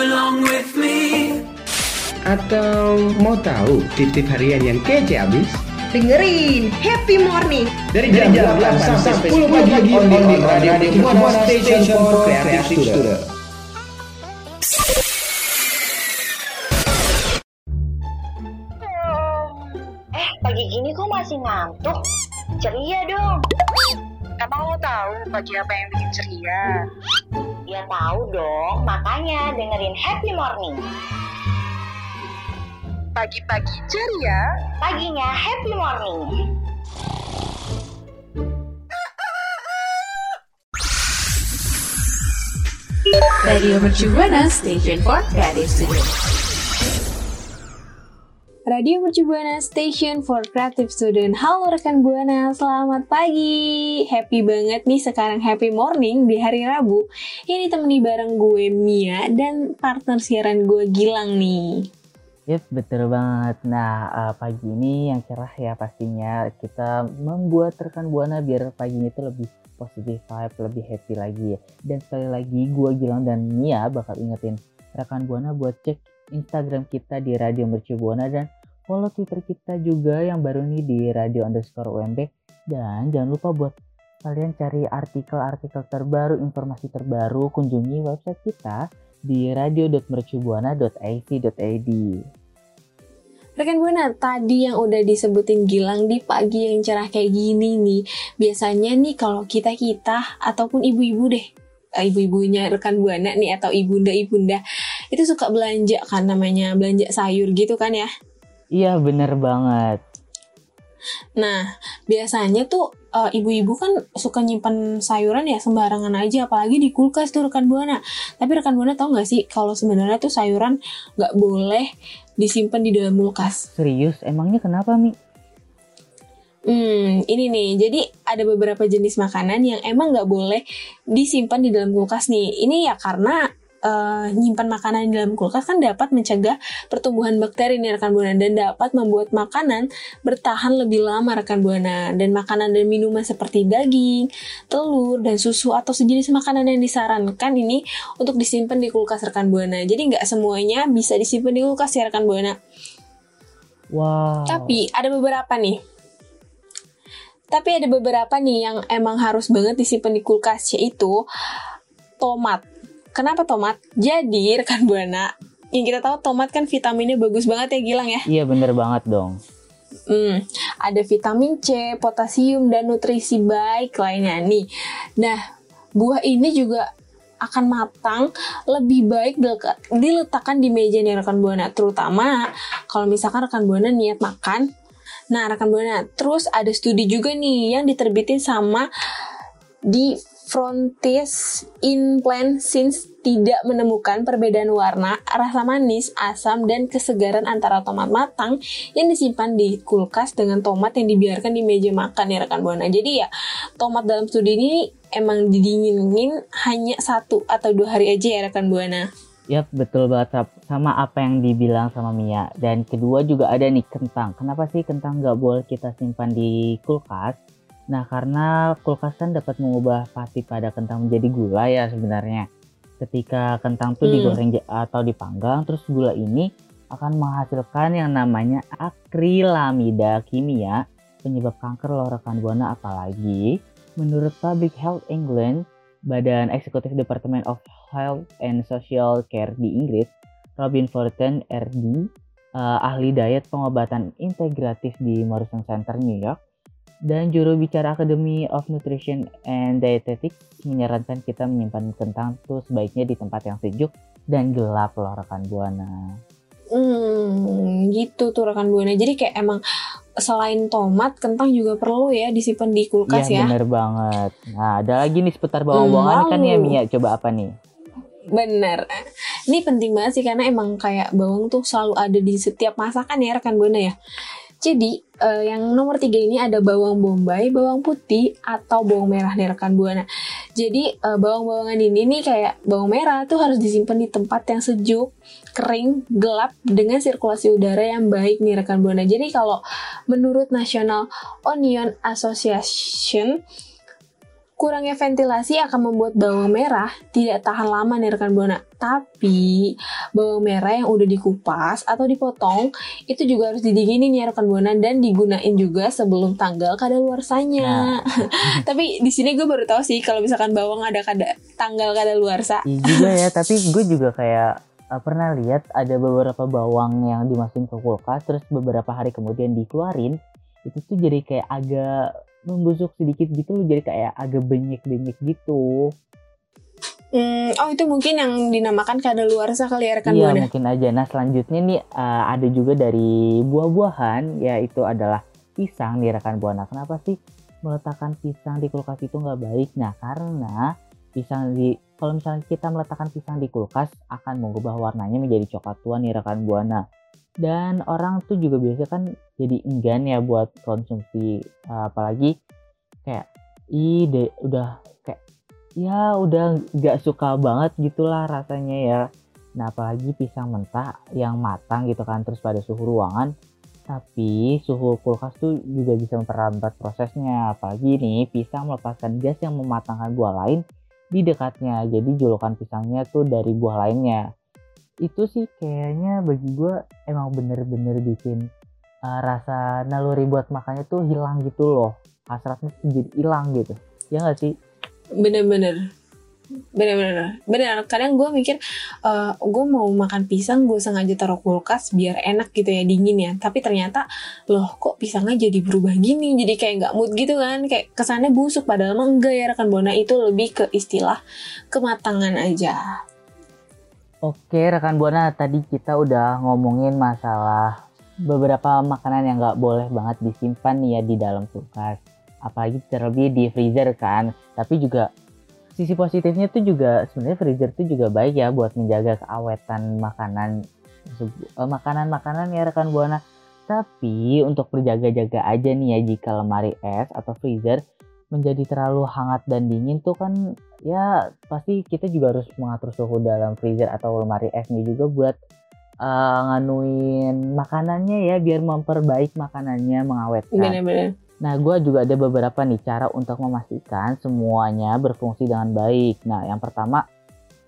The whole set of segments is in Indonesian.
Belong with me Atau mau tahu tip-tip harian yang kece abis? Dengerin Happy Morning Dari jam, 8 sampai 10 pagi on the Radio Buana Station for Creative Student. Eh, pagi gini kok masih ngantuk? Ceria dong. Emang lo tahu pagi apa yang bikin ceria? Ya tahu dong, makanya dengerin Happy Morning. Pagi-pagi ceria, Paginya Happy Morning. Radio Mercu Buana Station for Creative Studio. Radio Mercu Buana Station for Creative Student. Halo rekan Buana, selamat pagi. Happy banget nih sekarang happy morning di hari Rabu. Ini temani bareng gue Mia dan partner siaran gue Gilang nih. Yep, betul banget. Nah, eh, pagi ini yang cerah ya pastinya kita membuat rekan Buana biar paginya itu lebih positif vibe, lebih happy lagi ya. Dan sekali lagi gue Gilang dan Mia bakal ingetin rekan Buana buat cek Instagram kita di Radio Mercu Buana dan follow Twitter kita juga yang baru nih di Radio underscore UMB. Dan jangan lupa buat kalian cari artikel-artikel terbaru, informasi terbaru, kunjungi website kita di radio.mercubuana.ac.id. Rekan Buana, tadi yang udah disebutin Gilang di pagi yang cerah kayak gini nih. Biasanya nih kalau kita-kita ataupun ibu-ibu deh, eh, ibu-ibunya rekan Buana nih atau ibunda-ibunda itu suka belanja kan namanya belanja sayur gitu kan ya. Iya bener banget. Nah, biasanya tuh eh, ibu-ibu kan suka nyimpan sayuran ya sembarangan aja, apalagi di kulkas tuh rekan buana. Tapi rekan buana tahu nggak sih kalau sebenarnya tuh sayuran nggak boleh disimpan di dalam kulkas. Serius, emangnya kenapa Mi? Hmm, ini nih. Jadi ada beberapa jenis makanan yang emang nggak boleh disimpan di dalam kulkas nih. Ini ya karena eh, nyimpan makanan di dalam kulkas kan dapat mencegah pertumbuhan bakteri nih rekan buana dan dapat membuat makanan bertahan lebih lama rekan buana dan makanan dan minuman seperti daging, telur dan susu atau sejenis makanan yang disarankan ini untuk disimpan di kulkas rekan buana. Jadi nggak semuanya bisa disimpan di kulkas ya rekan buana. Wow. Tapi ada beberapa nih. Tapi ada beberapa nih yang emang harus banget disimpan di kulkas yaitu tomat. Kenapa tomat? Jadi rekan buana, yang kita tahu tomat kan vitaminnya bagus banget ya Gilang ya. Iya bener banget dong. Hmm, ada vitamin C, potasium dan nutrisi baik lainnya nih. Nah, buah ini juga akan matang lebih baik diletakkan di meja nih rekan buana terutama kalau misalkan rekan buana niat makan nah rekan buana terus ada studi juga nih yang diterbitin sama di Frontiers in Plant Since tidak menemukan perbedaan warna, rasa manis, asam, dan kesegaran antara tomat matang yang disimpan di kulkas dengan tomat yang dibiarkan di meja makan ya rekan buana. Jadi ya tomat dalam studi ini emang didinginin hanya satu atau dua hari aja ya rekan buana. Yap, betul banget sama apa yang dibilang sama Mia. Dan kedua juga ada nih kentang. Kenapa sih kentang nggak boleh kita simpan di kulkas? Nah, karena kulkas kan dapat mengubah pati pada kentang menjadi gula ya sebenarnya. Ketika kentang tuh Hmm. digoreng atau dipanggang, terus gula ini akan menghasilkan yang namanya akrilamida kimia penyebab kanker loh rekan buana apalagi menurut Public Health England Badan Eksekutif Department of Health and Social Care di Inggris, Robin Forten RD, eh, ahli diet pengobatan integratif di Morrison Center New York, dan juru bicara Academy of Nutrition and Dietetics menyarankan kita menyimpan kentang tuh sebaiknya di tempat yang sejuk dan gelap loh rekan buana. Hmm, gitu tuh rekan buana. Jadi kayak emang selain tomat, kentang juga perlu ya disimpan di kulkas Iya ya. bener banget. Nah ada lagi nih seputar bawang-bawangan kan ya. Mia, coba apa nih? Bener. Ini penting banget sih karena emang kayak bawang tuh selalu ada di setiap masakan ya rekan buana ya. Jadi eh, yang nomor tiga ini ada bawang bombay, bawang putih atau bawang merah nih rekan buana. Jadi eh, bawang-bawangan ini nih kayak bawang merah tuh harus disimpan di tempat yang sejuk, kering, gelap dengan sirkulasi udara yang baik nih rekan buana. Jadi kalau menurut National Onion Association kurangnya ventilasi akan membuat bawang merah tidak tahan lama nih rekan buana. Tapi bawang merah yang udah dikupas atau dipotong itu juga harus didinginin ya rekan buana dan digunain juga sebelum tanggal kadaluarsanya. tapi di sini gue baru tahu sih kalau misalkan bawang ada kada tanggal kadaluarsa. Iya juga ya, tapi gue juga kayak uh, pernah lihat ada beberapa bawang yang dimasukin ke kulkas terus beberapa hari kemudian dikeluarin itu tuh jadi kayak agak membusuk sedikit gitu loh jadi kayak agak benyek-benyek gitu. Hmm, oh itu mungkin yang dinamakan kadaluarsa kali ya rekan iya buana. mungkin aja. Nah selanjutnya nih uh, ada juga dari buah-buahan yaitu adalah pisang nih rekan buana. Kenapa sih meletakkan pisang di kulkas itu nggak baik? Nah karena pisang di kalau misalnya kita meletakkan pisang di kulkas akan mengubah warnanya menjadi coklat tua nih rekan buana. Dan orang tuh juga biasa kan jadi enggan ya buat konsumsi uh, apalagi kayak ih deh udah kayak ya udah nggak suka banget gitulah rasanya ya. Nah apalagi pisang mentah yang matang gitu kan terus pada suhu ruangan tapi suhu kulkas tuh juga bisa memperlambat prosesnya apalagi nih pisang melepaskan gas yang mematangkan buah lain di dekatnya jadi julukan pisangnya tuh dari buah lainnya itu sih kayaknya bagi gue emang bener-bener bikin uh, rasa naluri buat makannya tuh hilang gitu loh hasratnya tuh jadi hilang gitu ya nggak sih Bener-bener. Bener-bener. Bener. Kadang gue mikir, eh gue mau makan pisang, gue sengaja taruh kulkas biar enak gitu ya, dingin ya. Tapi ternyata, loh kok pisangnya jadi berubah gini? Jadi kayak nggak mood gitu kan. Kayak kesannya busuk, padahal mah enggak ya rekan Bona. Itu lebih ke istilah kematangan aja. Oke rekan buana tadi kita udah ngomongin masalah beberapa makanan yang nggak boleh banget disimpan ya di dalam kulkas. Apalagi terlebih di freezer kan. Tapi juga sisi positifnya tuh juga sebenarnya freezer tuh juga baik ya buat menjaga keawetan makanan eh, makanan-makanan ya rekan buana. Tapi untuk berjaga-jaga aja nih ya jika lemari es atau freezer menjadi terlalu hangat dan dingin tuh kan ya pasti kita juga harus mengatur suhu dalam freezer atau lemari esnya juga buat uh, nganuin makanannya ya biar memperbaik makanannya mengawetkan. Bener-bener. Nah, gue juga ada beberapa nih cara untuk memastikan semuanya berfungsi dengan baik. Nah, yang pertama,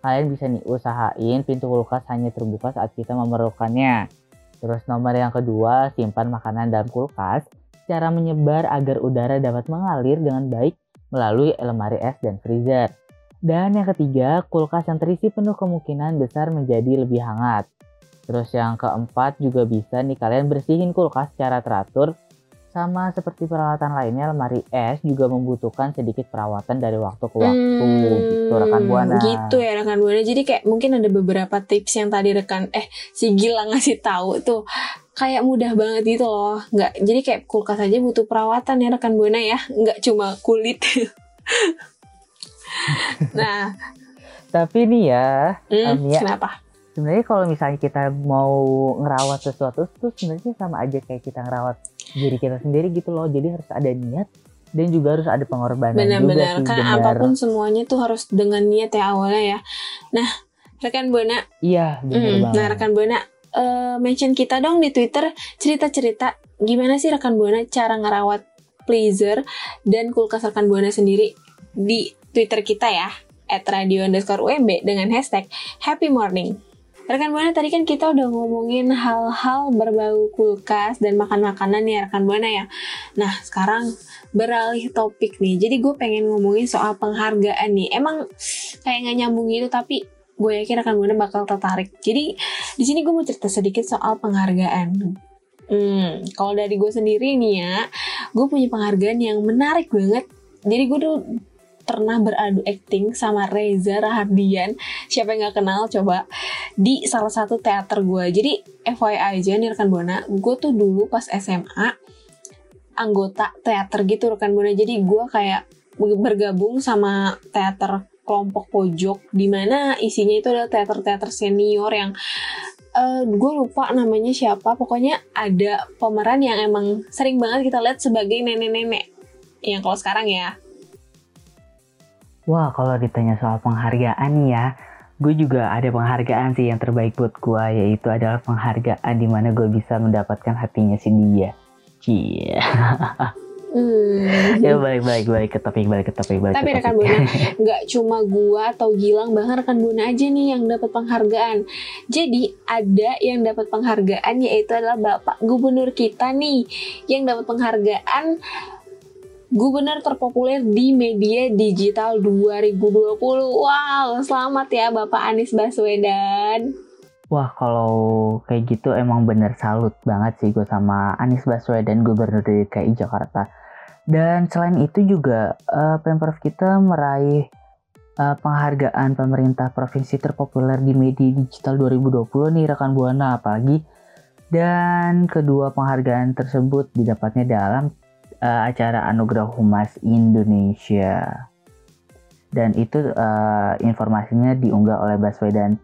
kalian bisa nih usahain pintu kulkas hanya terbuka saat kita memerlukannya. Terus nomor yang kedua, simpan makanan dalam kulkas secara menyebar agar udara dapat mengalir dengan baik melalui lemari es dan freezer. Dan yang ketiga, kulkas yang terisi penuh kemungkinan besar menjadi lebih hangat. Terus yang keempat juga bisa nih kalian bersihin kulkas secara teratur sama seperti peralatan lainnya, lemari es juga membutuhkan sedikit perawatan dari waktu ke waktu. gitu rekan buana. Gitu ya rekan buana. Jadi kayak mungkin ada beberapa tips yang tadi rekan eh si Gila ngasih tahu tuh kayak mudah banget gitu loh. Nggak jadi kayak kulkas aja butuh perawatan ya rekan buana ya. Nggak cuma kulit. nah, Tapi nih ya, hmm, Amia, kenapa? sebenarnya kalau misalnya kita mau ngerawat sesuatu tuh sebenarnya sama aja kayak kita ngerawat diri kita sendiri gitu loh. Jadi harus ada niat dan juga harus ada pengorbanan juga Benar-benar sih. karena benar. apa pun semuanya tuh harus dengan niat ya awalnya ya. Nah, rekan buana Iya, benar Hmm, banget. nah rekan buana eh, mention kita dong di Twitter cerita-cerita gimana sih rekan buana cara ngerawat freezer dan kulkas rekan buana sendiri di Twitter kita ya at radio underscore UMB dengan hashtag happy morning. Rekan Buana tadi kan kita udah ngomongin hal-hal berbau kulkas dan makan-makanan ya rekan Buana ya. Nah sekarang beralih topik nih. Jadi gue pengen ngomongin soal penghargaan nih. Emang kayak nggak nyambung gitu tapi gue yakin rekan Buana bakal tertarik. Jadi di sini gue mau cerita sedikit soal penghargaan. Hmm, kalau dari gue sendiri nih ya, gue punya penghargaan yang menarik banget. Jadi gue tuh pernah beradu acting sama Reza Rahardian siapa yang nggak kenal coba di salah satu teater gue jadi FYI aja nih rekan buana gue tuh dulu pas SMA anggota teater gitu rekan buana jadi gue kayak bergabung sama teater kelompok pojok di mana isinya itu adalah teater-teater senior yang eh gue lupa namanya siapa pokoknya ada pemeran yang emang sering banget kita lihat sebagai nenek-nenek yang kalau sekarang ya Wah, kalau ditanya soal penghargaan ya, gue juga ada penghargaan sih yang terbaik buat gue, yaitu adalah penghargaan di mana gue bisa mendapatkan hatinya si dia. Cie. hmm. ya balik balik balik ke topik balik ke topik balik Tapi ke rekan. Buana, nggak cuma gua atau Gilang, bahkan rekan Buana aja nih yang dapat penghargaan. Jadi ada yang dapat penghargaan yaitu adalah Bapak Gubernur kita nih yang dapat penghargaan Gubernur terpopuler di media digital 2020. Wow, selamat ya Bapak Anies Baswedan. Wah kalau kayak gitu emang bener salut banget sih gue sama Anies Baswedan Gubernur DKI Jakarta. Dan selain itu juga eh, Pemprov kita meraih eh, penghargaan pemerintah provinsi terpopuler di media digital 2020 nih rekan Buana apalagi. Dan kedua penghargaan tersebut didapatnya dalam eh, acara Anugerah Humas Indonesia. Dan itu eh, informasinya diunggah oleh Baswedan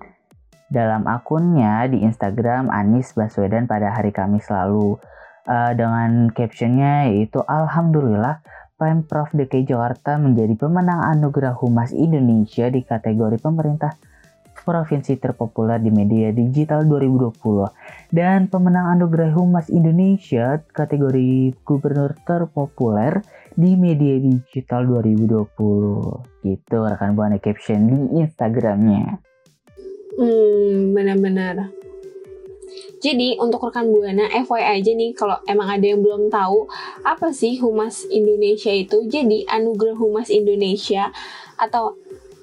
dalam akunnya di Instagram Anies Baswedan pada hari Kamis lalu Eh, dengan captionnya yaitu Alhamdulillah Pemprov DKI Jakarta menjadi pemenang Anugerah Humas Indonesia di kategori pemerintah provinsi terpopuler di media digital 2020 dan pemenang Anugerah Humas Indonesia kategori gubernur terpopuler di media digital 2020 gitu rekan buana caption di Instagramnya. Hmm, benar-benar. Jadi untuk rekan Buana, FYI aja nih kalau emang ada yang belum tahu apa sih Humas Indonesia itu. Jadi Anugerah Humas Indonesia atau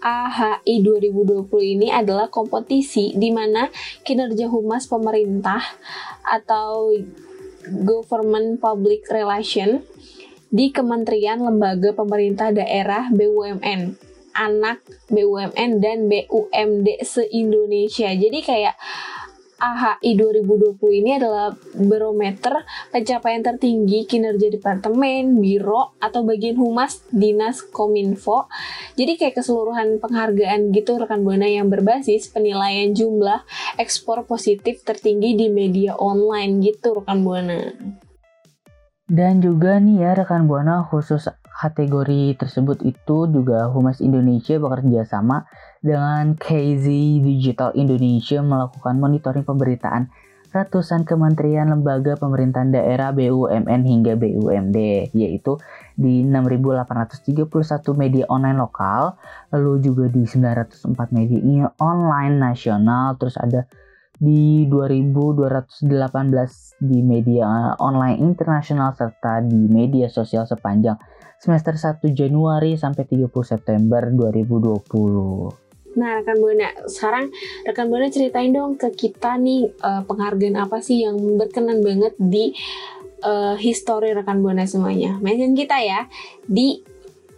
AHI 2020 ini adalah kompetisi di mana kinerja humas pemerintah atau government public relation di kementerian, lembaga pemerintah daerah, BUMN, anak BUMN dan BUMD se-Indonesia. Jadi kayak AHI 2020 ini adalah barometer pencapaian tertinggi kinerja departemen, biro, atau bagian humas dinas kominfo. Jadi kayak keseluruhan penghargaan gitu rekan Buana yang berbasis penilaian jumlah ekspor positif tertinggi di media online gitu rekan Buana. Dan juga nih ya rekan Buana khusus kategori tersebut itu juga Humas Indonesia bekerja sama dengan KZ Digital Indonesia melakukan monitoring pemberitaan ratusan kementerian lembaga pemerintahan daerah BUMN hingga BUMD yaitu di 6.831 media online lokal lalu juga di 904 media online nasional terus ada di 2218 di media online internasional serta di media sosial sepanjang semester 1 Januari sampai 30 September 2020. Nah, rekan Buana, sekarang rekan Buana ceritain dong ke kita nih eh, penghargaan apa sih yang berkenan banget di eh, history rekan Buana semuanya. Mention kita ya di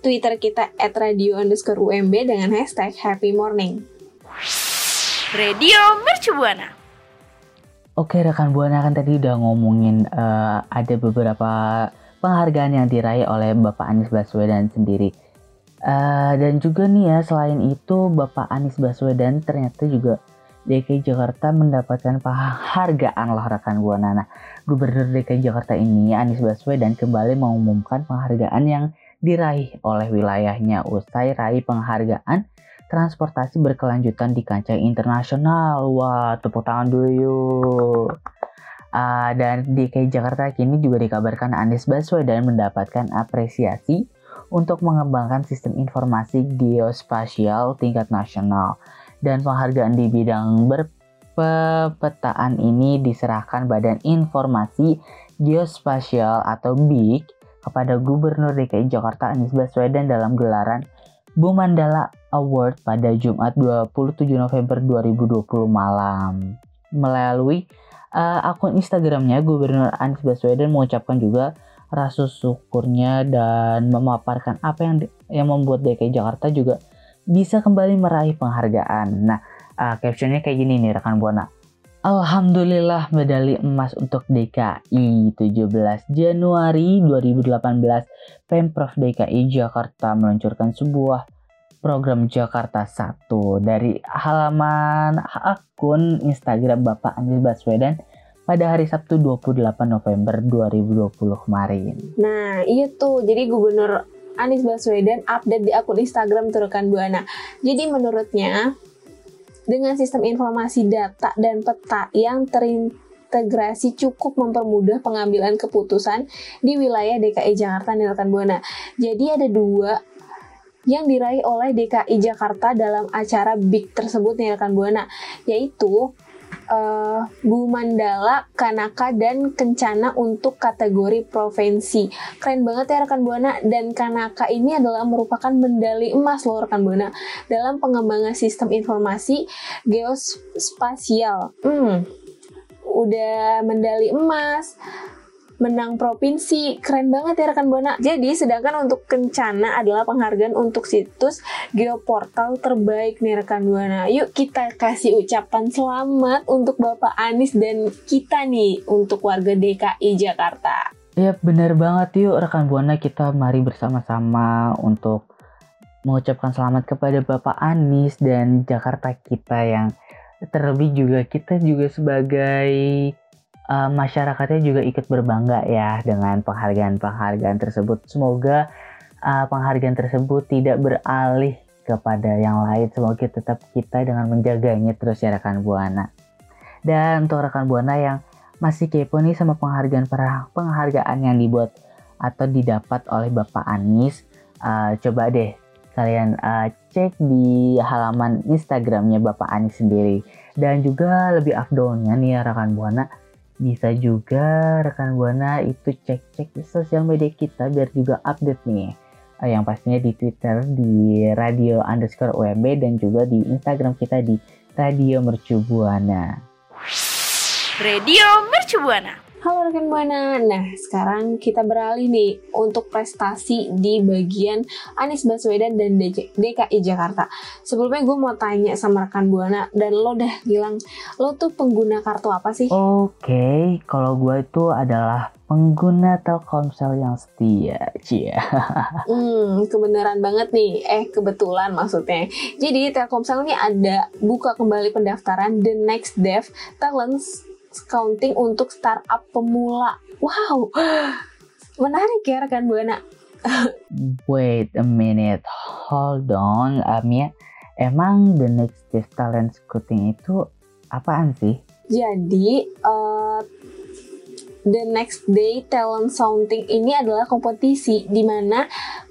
Twitter kita @radio underscore UMB dengan hashtag Happy Morning. Radio Mercubuana. Oke rekan Buana kan tadi udah ngomongin eh, ada beberapa penghargaan yang diraih oleh Bapak Anies Baswedan sendiri. Eh, dan juga nih ya selain itu Bapak Anies Baswedan ternyata juga DKI Jakarta mendapatkan penghargaan loh rekan Buana. Nah, Gubernur DKI Jakarta ini Anies Baswedan kembali mengumumkan penghargaan yang diraih oleh wilayahnya usai raih penghargaan transportasi berkelanjutan di kancah internasional. Wah, tepuk tangan dulu yuk. Ah, dan DKI Jakarta kini juga dikabarkan Anies Baswedan mendapatkan apresiasi untuk mengembangkan sistem informasi geospasial tingkat nasional. Dan penghargaan di bidang berpepetaan ini diserahkan Badan Informasi Geospasial atau BIG kepada Gubernur DKI Jakarta Anies Baswedan dalam gelaran Bumandala Award pada Jumat 27 November 2020 malam. Melalui uh, akun Instagramnya, Gubernur Anies Baswedan mengucapkan juga rasa syukurnya dan memaparkan apa yang yang membuat DKI Jakarta juga bisa kembali meraih penghargaan. Nah, uh, captionnya kayak gini nih rekan Buana. Alhamdulillah medali emas untuk DKI 17 Januari 2018 Pemprov DKI Jakarta meluncurkan sebuah program Jakarta 1 dari halaman akun Instagram Bapak Anies Baswedan pada hari Sabtu 28 November 2020 kemarin. Nah, itu. Jadi Gubernur Anies Baswedan update di akun Instagram tuh rekan Buana. Jadi menurutnya dengan sistem informasi data dan peta yang terintegrasi cukup mempermudah pengambilan keputusan di wilayah DKI Jakarta nih rekan Buana. Jadi ada dua yang diraih oleh DKI Jakarta dalam acara BIG tersebut nih rekan Buana, yaitu uh, Bu Mandala, Kanaka, dan Kencana untuk kategori provinsi. Keren banget ya rekan Buana. Dan Kanaka ini adalah merupakan medali emas loh rekan Buana dalam pengembangan sistem informasi geospasial. Hmm, udah medali emas menang provinsi. Keren banget ya rekan Buana. Jadi sedangkan untuk Kencana adalah penghargaan untuk situs geoportal terbaik nih rekan Buana. Yuk kita kasih ucapan selamat untuk Bapak Anies dan kita nih untuk warga DKI Jakarta. Ya bener banget yuk rekan Buana kita mari bersama-sama untuk mengucapkan selamat kepada Bapak Anies dan Jakarta kita yang terlebih juga kita juga sebagai uh, masyarakatnya juga ikut berbangga ya dengan penghargaan-penghargaan tersebut. Semoga uh, penghargaan tersebut tidak beralih kepada yang lain. Semoga tetap kita dengan menjaganya terus ya rekan Buana. Dan untuk rekan Buana yang masih kepo nih sama penghargaan penghargaan yang dibuat atau didapat oleh Bapak Anies, uh, coba deh kalian uh, cek di halaman Instagramnya Bapak Anies sendiri. Dan juga lebih afdolnya nih ya rekan Buana, bisa juga rekan Buana itu cek-cek di sosial media kita biar juga update nih. Eh, yang pastinya di Twitter di radio underscore UMB dan juga di Instagram kita di Radio Mercu Buana. Radio Mercu Buana. Halo rekan Buana. Nah, sekarang kita beralih nih untuk prestasi di bagian Anies Baswedan dan DKI Jakarta. Sebelumnya gue mau tanya sama rekan Buana dan lo dah bilang lo tuh pengguna kartu apa sih? Oke, okay, kalau gue itu adalah pengguna Telkomsel yang setia, cia. hmm, kebenaran banget nih. Eh, kebetulan maksudnya. Jadi Telkomsel ini ada buka kembali pendaftaran The Next Dev Talents scouting untuk startup pemula. Wow, menarik ya rekan Buana. Wait a minute, hold on, Amia. Emang the next Dev talent scouting itu apaan sih? Jadi, uh, the next day talent scouting ini adalah kompetisi di mana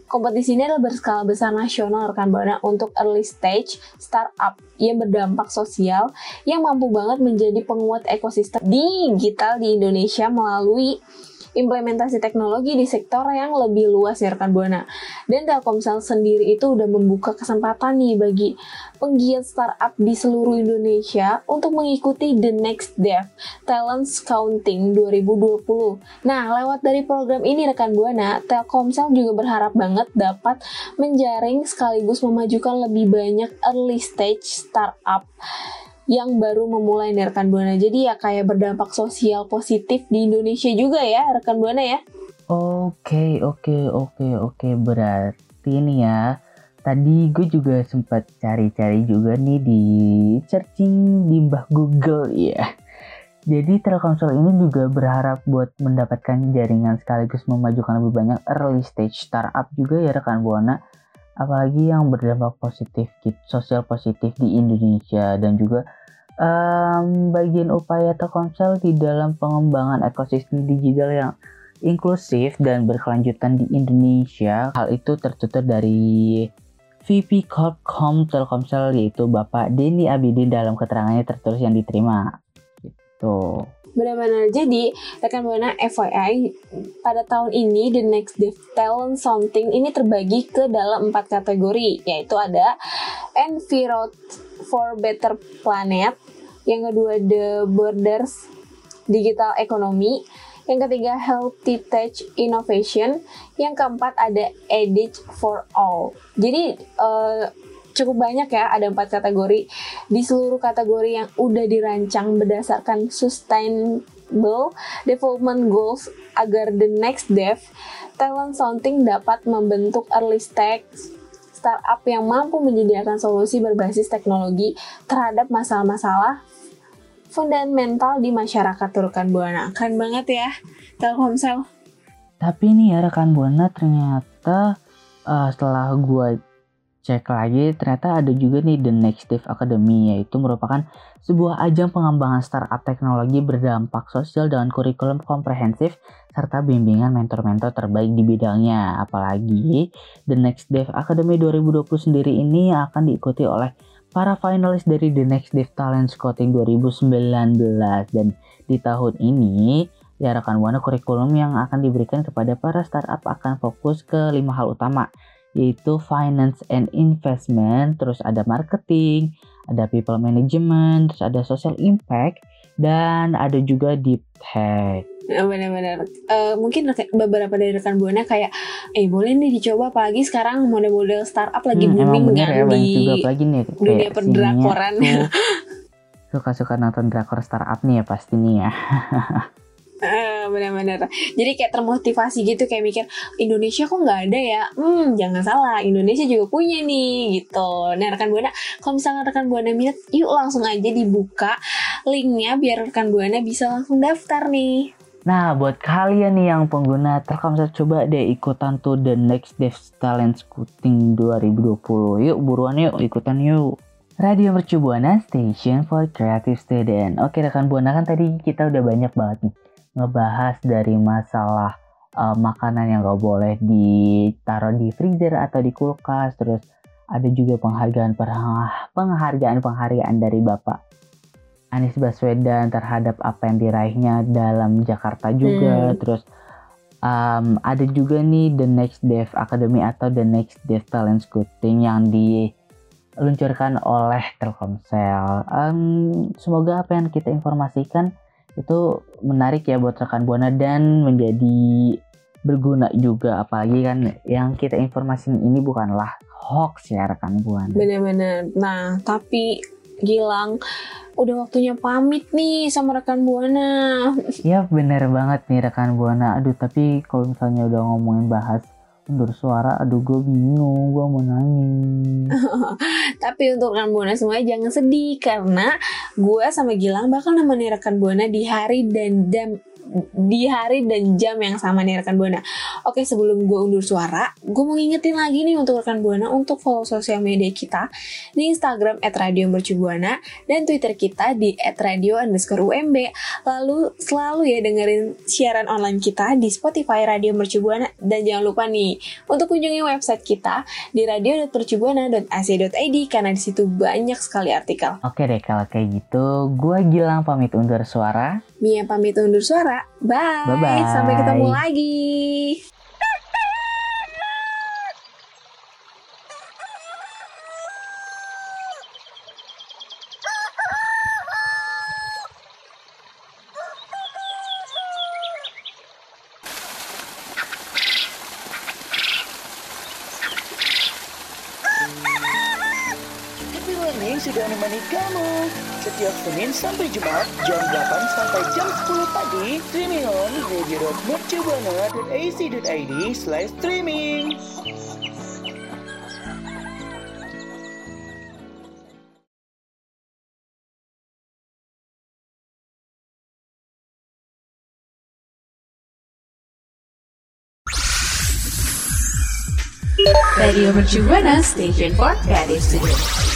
Kompetisi ini adalah berskala besar nasional rekan Buana untuk early stage startup yang berdampak sosial yang mampu banget menjadi penguat ekosistem digital di Indonesia melalui implementasi teknologi di sektor yang lebih luas ya rekan Buana. Dan Telkomsel sendiri itu udah membuka kesempatan nih bagi penggiat startup di seluruh Indonesia untuk mengikuti The Next Dev Talent Scouting 2020. Nah, lewat dari program ini rekan Buana, Telkomsel juga berharap banget dapat menjaring sekaligus memajukan lebih banyak early stage startup yang baru memulai nih rekan Buana. Jadi ya kayak berdampak sosial positif di Indonesia juga ya rekan Buana ya. Oke, oke, oke, oke. Berarti ini ya. Tadi gue juga sempat cari-cari juga nih di searching di mbah Google ya. Jadi Telkomsel ini juga berharap buat mendapatkan jaringan sekaligus memajukan lebih banyak early stage startup juga ya rekan Buana apalagi yang berdampak positif gitu, sosial positif di Indonesia dan juga um, bagian upaya Telkomsel di dalam pengembangan ekosistem digital yang inklusif dan berkelanjutan di Indonesia. Hal itu tertutur dari VP Corpcom Telkomsel yaitu Bapak Denny Abidin dalam keterangannya tertulis yang diterima. Gitu. Benar-benar. Jadi, rekan Buana FYI, pada tahun ini The Next Dev Talent Something ini terbagi ke dalam empat kategori, yaitu ada Enviro for Better Planet, yang kedua The Borders Digital Economy, yang ketiga Healthy Tech Innovation, yang keempat ada Edit for All. Jadi, uh, cukup banyak ya, ada empat kategori. Di seluruh kategori yang udah dirancang berdasarkan sustainable development goals agar the next dev talent sounding dapat membentuk early stage startup yang mampu menyediakan solusi berbasis teknologi terhadap masalah-masalah fundamental di masyarakat rekan Buana. Keren banget ya Telkomsel. Tapi nih ya rekan Buana ternyata uh, setelah gue cek lagi ternyata ada juga nih The Next Dev Academy yaitu merupakan sebuah ajang pengembangan startup teknologi berdampak sosial dengan kurikulum komprehensif serta bimbingan mentor-mentor terbaik di bidangnya. Apalagi The Next Dev Academy 2020 sendiri ini akan diikuti oleh para finalis dari The Next Dev Talent Scouting 2019 dan di tahun ini ya buana kurikulum yang akan diberikan kepada para startup akan fokus ke lima hal utama yaitu finance and investment, terus ada marketing, ada people management, terus ada social impact, dan ada juga deep tech. Benar-benar. Uh, mungkin beberapa dari rekan buana kayak, eh boleh nih dicoba apalagi sekarang model-model startup lagi hmm, booming kan ya, di juga apalagi nih, dunia perdrakoran. Suka-suka nonton drakor startup nih ya pasti nih ya. Benar-benar. Jadi kayak termotivasi gitu kayak mikir Indonesia kok nggak ada ya? Hmm, jangan salah, Indonesia juga punya nih gitu. Nah rekan buana, kalau misalnya rekan buana minat, yuk langsung aja dibuka linknya biar rekan buana bisa langsung daftar nih. Nah, buat kalian nih yang pengguna Telkomsel coba deh ikutan tuh The Next Dev Talent Scouting 2020. Yuk buruan yuk ikutan yuk. Radio Mercu Buana Station for Creative Student. Oke rekan Buana kan tadi kita udah banyak banget nih ngebahas dari masalah uh, makanan yang gak boleh ditaruh di freezer atau di kulkas terus ada juga penghargaan penghargaan penghargaan dari Bapak Anies Baswedan terhadap apa yang diraihnya dalam Jakarta juga hmm. terus um, ada juga nih The Next Dev Academy atau The Next Dev Talent Scouting yang diluncurkan oleh Telkomsel. Um, semoga apa yang kita informasikan itu menarik ya buat rekan buana dan menjadi berguna juga apalagi kan yang kita informasikan ini bukanlah hoax ya rekan buana. Bener-bener. Nah tapi Gilang udah waktunya pamit nih sama rekan buana. Iya bener banget nih rekan buana. Aduh tapi kalau misalnya udah ngomongin bahas mundur suara aduh gue bingung gue mau nangis. Tapi untuk rekan buana semuanya jangan sedih karena gue sama Gilang bakal nemenin rekan buana di hari dan jam di hari dan jam yang sama nih rekan Buana. Oke sebelum gue undur suara, gue mau ngingetin lagi nih untuk rekan Buana untuk follow sosial media kita di Instagram @radiomercubuana dan Twitter kita di @radio underscore UMB. Lalu selalu ya dengerin siaran online kita di Spotify Radio Mercubuana dan jangan lupa nih untuk kunjungi website kita di radio.mercubuana.ac.id karena di situ banyak sekali artikel. Oke deh kalau kayak gitu, gue Gilang pamit undur suara. Mia pamit undur suara. Bye. Bye, -bye. Sampai ketemu lagi. sudah menemani kamu setiap Senin sampai Jumat jam 8 sampai jam 10 pagi streaming on radio.mercubuana.ac.id slash streaming. Radio Mercubuana Station for Creative Studio.